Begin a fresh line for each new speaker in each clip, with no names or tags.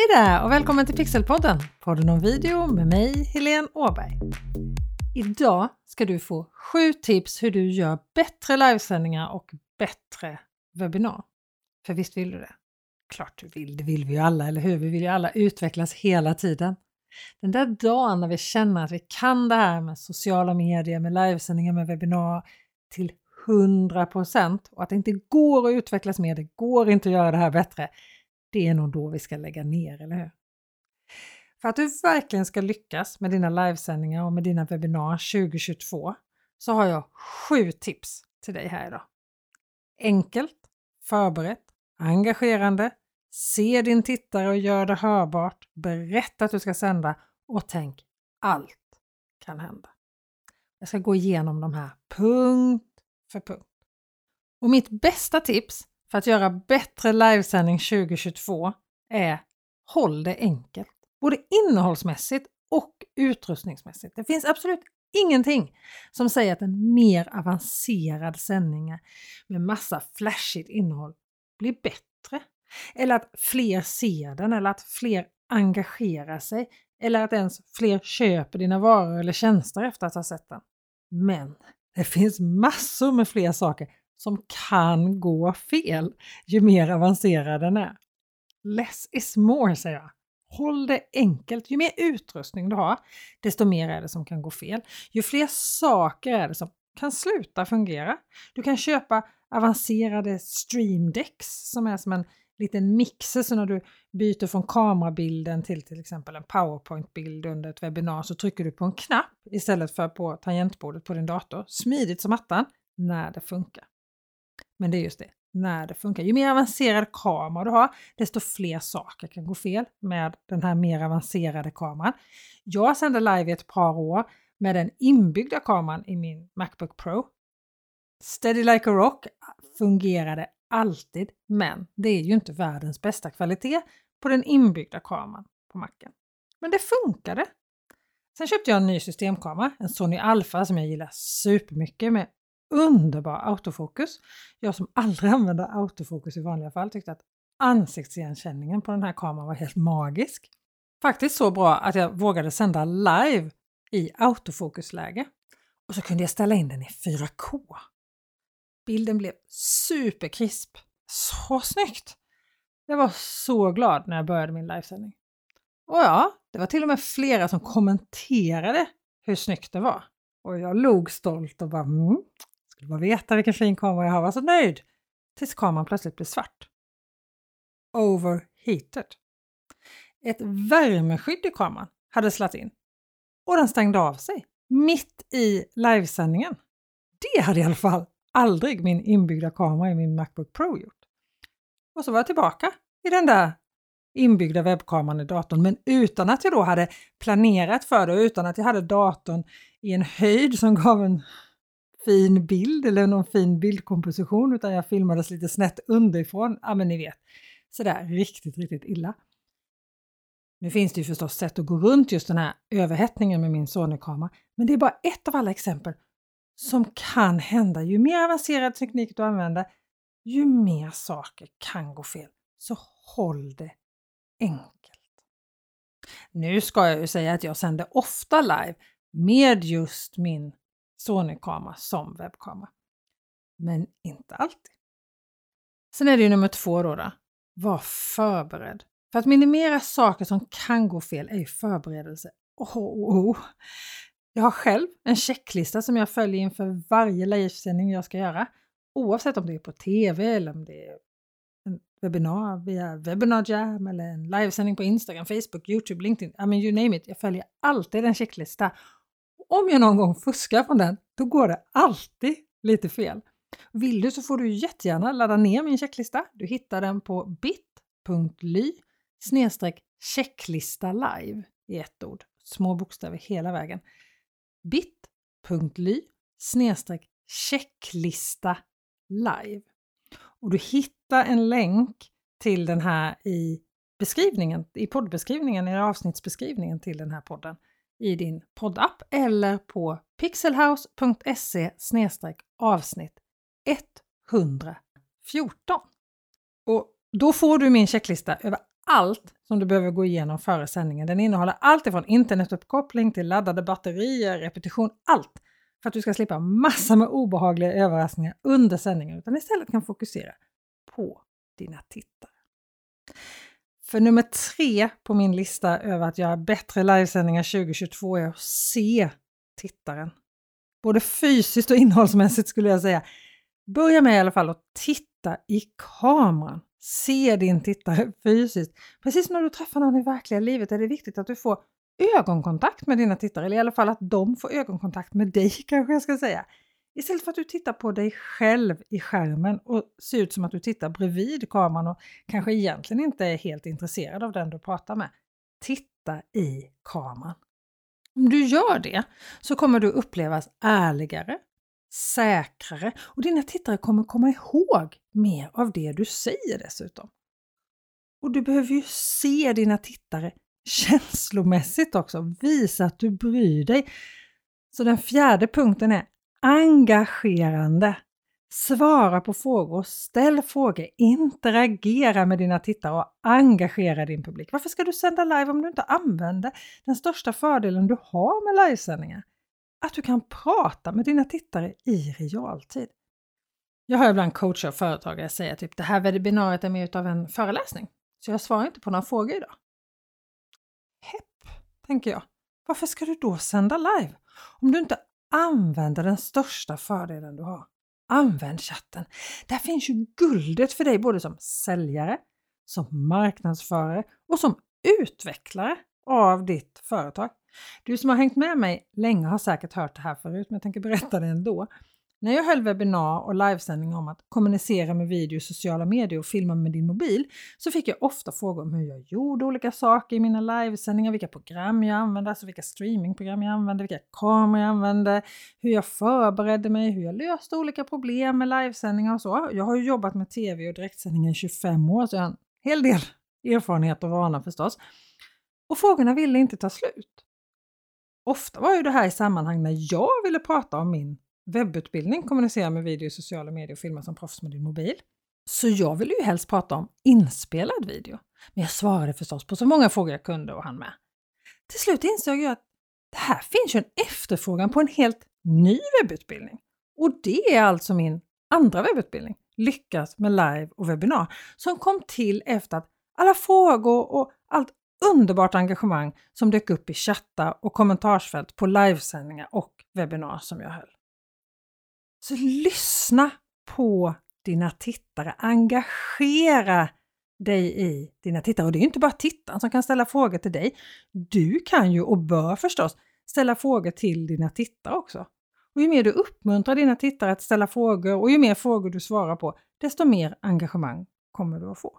Hej där och välkommen till Pixelpodden, podden om video med mig Helene Åberg. Idag ska du få sju tips hur du gör bättre livesändningar och bättre webbinar. För visst vill du det? Klart du vill, det vill vi ju alla, eller hur? Vi vill ju alla utvecklas hela tiden. Den där dagen när vi känner att vi kan det här med sociala medier, med livesändningar, med webbinar till 100% och att det inte går att utvecklas mer, det går inte att göra det här bättre det är nog då vi ska lägga ner, eller hur? För att du verkligen ska lyckas med dina livesändningar och med dina webbinar 2022 så har jag sju tips till dig här idag. Enkelt, förberett, engagerande, se din tittare och gör det hörbart, berätta att du ska sända och tänk allt kan hända. Jag ska gå igenom de här punkt för punkt. Och mitt bästa tips för att göra bättre livesändning 2022 är håll det enkelt, både innehållsmässigt och utrustningsmässigt. Det finns absolut ingenting som säger att en mer avancerad sändning med massa flashigt innehåll blir bättre. Eller att fler ser den eller att fler engagerar sig eller att ens fler köper dina varor eller tjänster efter att ha sett den. Men det finns massor med fler saker som kan gå fel ju mer avancerad den är. Less is more säger jag. Håll det enkelt. Ju mer utrustning du har, desto mer är det som kan gå fel. Ju fler saker är det som kan sluta fungera. Du kan köpa avancerade streamdecks som är som en liten mixer så när du byter från kamerabilden till till exempel en powerpointbild under ett webbinar så trycker du på en knapp istället för på tangentbordet på din dator. Smidigt som attan när det funkar. Men det är just det, när det funkar. Ju mer avancerad kamera du har, desto fler saker kan gå fel med den här mer avancerade kameran. Jag sände live i ett par år med den inbyggda kameran i min Macbook Pro. Steady like a rock fungerade alltid, men det är ju inte världens bästa kvalitet på den inbyggda kameran på Macen. Men det funkade. Sen köpte jag en ny systemkamera, en Sony Alpha som jag gillar supermycket med underbar autofokus. Jag som aldrig använder autofokus i vanliga fall tyckte att ansiktsigenkänningen på den här kameran var helt magisk. Faktiskt så bra att jag vågade sända live i autofokusläge. Och så kunde jag ställa in den i 4K. Bilden blev superkrisp. Så snyggt! Jag var så glad när jag började min livesändning. Och ja, det var till och med flera som kommenterade hur snyggt det var. Och jag log stolt och bara mm, skulle bara veta vilken fin kamera jag har, var så nöjd. Tills kameran plötsligt blev svart. Overheated. Ett värmeskydd i kameran hade slagit in och den stängde av sig mitt i livesändningen. Det hade i alla fall aldrig min inbyggda kamera i min Macbook Pro gjort. Och så var jag tillbaka i den där inbyggda webbkameran i datorn, men utan att jag då hade planerat för det och utan att jag hade datorn i en höjd som gav en fin bild eller någon fin bildkomposition utan jag filmades lite snett underifrån. Ja, men ni vet, sådär riktigt, riktigt illa. Nu finns det ju förstås sätt att gå runt just den här överhettningen med min Sony-kamera, men det är bara ett av alla exempel som kan hända. Ju mer avancerad teknik du använder, ju mer saker kan gå fel. Så håll det enkelt. Nu ska jag ju säga att jag sänder ofta live med just min Sony-kamera som webbkamera. Men inte alltid. Sen är det ju nummer två då. då. Var förberedd. För att minimera saker som kan gå fel är ju förberedelse. Oh, oh, oh. Jag har själv en checklista som jag följer inför varje livesändning jag ska göra. Oavsett om det är på TV eller om det är en webbinar via Webinar Jam eller en livesändning på Instagram, Facebook, Youtube, LinkedIn. I mean you name it. Jag följer alltid en checklista om jag någon gång fuskar från den, då går det alltid lite fel. Vill du så får du jättegärna ladda ner min checklista. Du hittar den på bit.ly checklista live i ett ord. Små bokstäver hela vägen. bit.ly checklista live. Och du hittar en länk till den här i beskrivningen, i poddbeskrivningen, i avsnittsbeskrivningen till den här podden i din poddapp eller på pixelhouse.se avsnitt 114. Och då får du min checklista över allt som du behöver gå igenom före sändningen. Den innehåller allt ifrån internetuppkoppling till laddade batterier, repetition, allt för att du ska slippa massor med obehagliga överraskningar under sändningen utan istället kan fokusera på dina tittare. För nummer tre på min lista över att göra bättre livesändningar 2022 är att se tittaren. Både fysiskt och innehållsmässigt skulle jag säga. Börja med i alla fall att titta i kameran. Se din tittare fysiskt. Precis som när du träffar någon i verkliga livet är det viktigt att du får ögonkontakt med dina tittare, eller i alla fall att de får ögonkontakt med dig kanske jag ska säga. Istället för att du tittar på dig själv i skärmen och ser ut som att du tittar bredvid kameran och kanske egentligen inte är helt intresserad av den du pratar med. Titta i kameran. Om du gör det så kommer du upplevas ärligare, säkrare och dina tittare kommer komma ihåg mer av det du säger dessutom. Och du behöver ju se dina tittare känslomässigt också, visa att du bryr dig. Så den fjärde punkten är engagerande. Svara på frågor, ställ frågor, interagera med dina tittare och engagera din publik. Varför ska du sända live om du inte använder den största fördelen du har med livesändningar? Att du kan prata med dina tittare i realtid. Jag har ibland coacher och företagare säga typ det här webbinariet är mer av en föreläsning, så jag svarar inte på några frågor idag. Hepp, tänker jag. Varför ska du då sända live? Om du inte använda den största fördelen du har. Använd chatten. Där finns ju guldet för dig både som säljare, som marknadsförare och som utvecklare av ditt företag. Du som har hängt med mig länge har säkert hört det här förut, men jag tänker berätta det ändå. När jag höll webbinar och livesändning om att kommunicera med video i sociala medier och filma med din mobil så fick jag ofta frågor om hur jag gjorde olika saker i mina livesändningar, vilka program jag använde, alltså vilka streamingprogram jag använde, vilka kameror jag använde, hur jag förberedde mig, hur jag löste olika problem med livesändningar och så. Jag har ju jobbat med tv och direktsändningar i 25 år så jag har en hel del erfarenhet och vana förstås. Och frågorna ville inte ta slut. Ofta var ju det här i sammanhang när jag ville prata om min webbutbildning, kommunicera med video i sociala medier och filma som proffs med din mobil. Så jag ville ju helst prata om inspelad video. Men jag svarade förstås på så många frågor jag kunde och hann med. Till slut insåg jag att det här finns ju en efterfrågan på en helt ny webbutbildning. Och det är alltså min andra webbutbildning, Lyckas med live och webbinar, som kom till efter att alla frågor och allt underbart engagemang som dök upp i chatta och kommentarsfält på livesändningar och webbinar som jag höll. Så lyssna på dina tittare, engagera dig i dina tittare. Och det är inte bara tittaren som kan ställa frågor till dig. Du kan ju och bör förstås ställa frågor till dina tittare också. Och ju mer du uppmuntrar dina tittare att ställa frågor och ju mer frågor du svarar på, desto mer engagemang kommer du att få.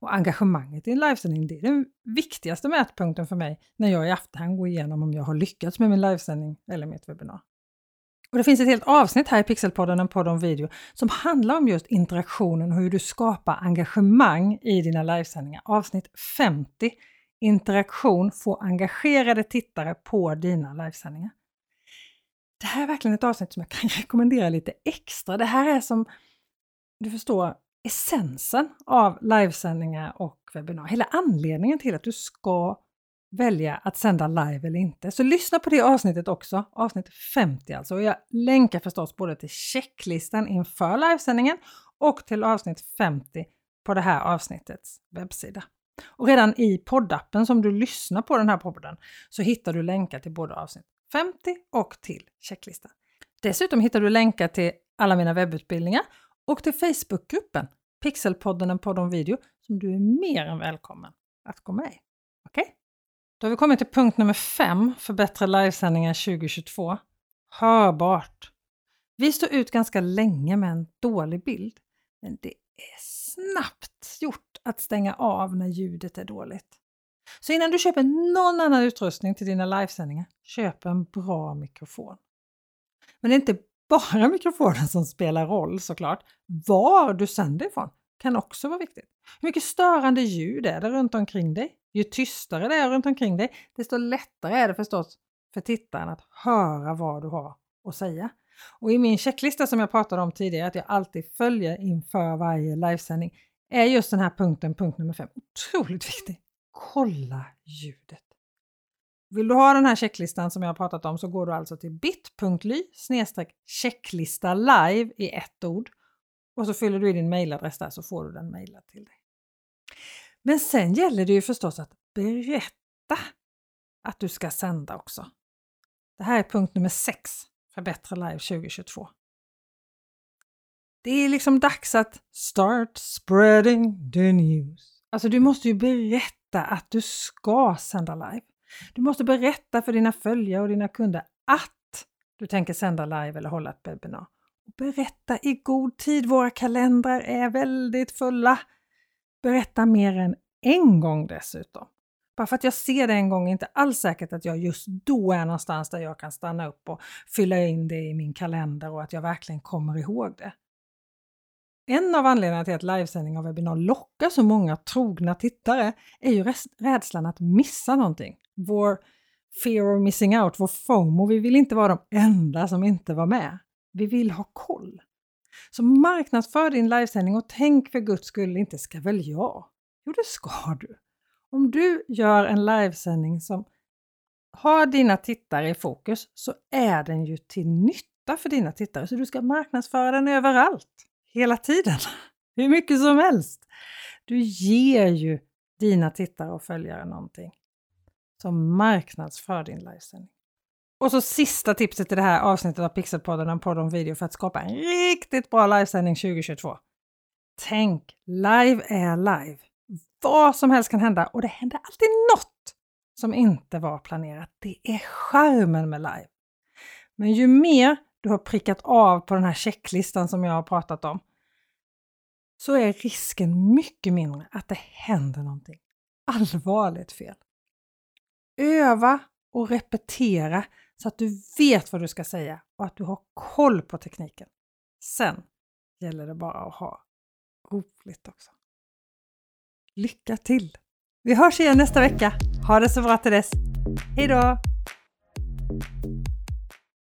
Och engagemanget i en livesändning, det är den viktigaste mätpunkten för mig när jag i efterhand går igenom om jag har lyckats med min livesändning eller mitt webbinar. Och det finns ett helt avsnitt här i Pixelpodden, en podd om video, som handlar om just interaktionen och hur du skapar engagemang i dina livesändningar. Avsnitt 50, interaktion, få engagerade tittare på dina livesändningar. Det här är verkligen ett avsnitt som jag kan rekommendera lite extra. Det här är som, du förstår, essensen av livesändningar och webbinar. Hela anledningen till att du ska välja att sända live eller inte. Så lyssna på det avsnittet också, avsnitt 50 alltså. Och jag länkar förstås både till checklistan inför livesändningen och till avsnitt 50 på det här avsnittets webbsida. Och redan i poddappen som du lyssnar på den här podden så hittar du länkar till både avsnitt 50 och till checklistan. Dessutom hittar du länkar till alla mina webbutbildningar och till Facebookgruppen Pixelpodden en podd om video som du är mer än välkommen att gå med i. Okej? Okay? Då har vi kommit till punkt nummer fem för bättre livesändningar 2022. Hörbart. Vi står ut ganska länge med en dålig bild, men det är snabbt gjort att stänga av när ljudet är dåligt. Så innan du köper någon annan utrustning till dina livesändningar, köp en bra mikrofon. Men det är inte bara mikrofonen som spelar roll såklart. Var du sänder ifrån kan också vara viktigt. Hur mycket störande ljud är det runt omkring dig? Ju tystare det är runt omkring dig, desto lättare är det förstås för tittaren att höra vad du har att säga. Och i min checklista som jag pratade om tidigare, att jag alltid följer inför varje livesändning, är just den här punkten, punkt nummer fem, otroligt viktig. Kolla ljudet. Vill du ha den här checklistan som jag har pratat om så går du alltså till bit.ly checklista live i ett ord och så fyller du i din mailadress där så får du den mejlad till dig. Men sen gäller det ju förstås att berätta att du ska sända också. Det här är punkt nummer 6 för Bättre Live 2022. Det är liksom dags att start spreading the news. Alltså du måste ju berätta att du ska sända live. Du måste berätta för dina följare och dina kunder att du tänker sända live eller hålla ett webbinar. Berätta i god tid, våra kalendrar är väldigt fulla. Berätta mer än en gång dessutom. Bara för att jag ser det en gång är inte alls säkert att jag just då är någonstans där jag kan stanna upp och fylla in det i min kalender och att jag verkligen kommer ihåg det. En av anledningarna till att livesändning av webbinar lockar så många trogna tittare är ju rädslan att missa någonting. Vår fear of missing out, vår FOMO. Vi vill inte vara de enda som inte var med. Vi vill ha koll. Så marknadsför din livesändning och tänk för guds skull inte ska väl jag? Jo, det ska du. Om du gör en livesändning som har dina tittare i fokus så är den ju till nytta för dina tittare. Så du ska marknadsföra den överallt, hela tiden, hur mycket som helst. Du ger ju dina tittare och följare någonting. Så marknadsför din livesändning. Och så sista tipset i det här avsnittet av Pixelpodden, en podd om video för att skapa en riktigt bra livesändning 2022. Tänk, live är live. Vad som helst kan hända och det händer alltid något som inte var planerat. Det är charmen med live. Men ju mer du har prickat av på den här checklistan som jag har pratat om, så är risken mycket mindre att det händer någonting allvarligt fel. Öva och repetera så att du vet vad du ska säga och att du har koll på tekniken. Sen gäller det bara att ha roligt också. Lycka till! Vi hörs igen nästa vecka. Ha det så bra till dess. Hej då!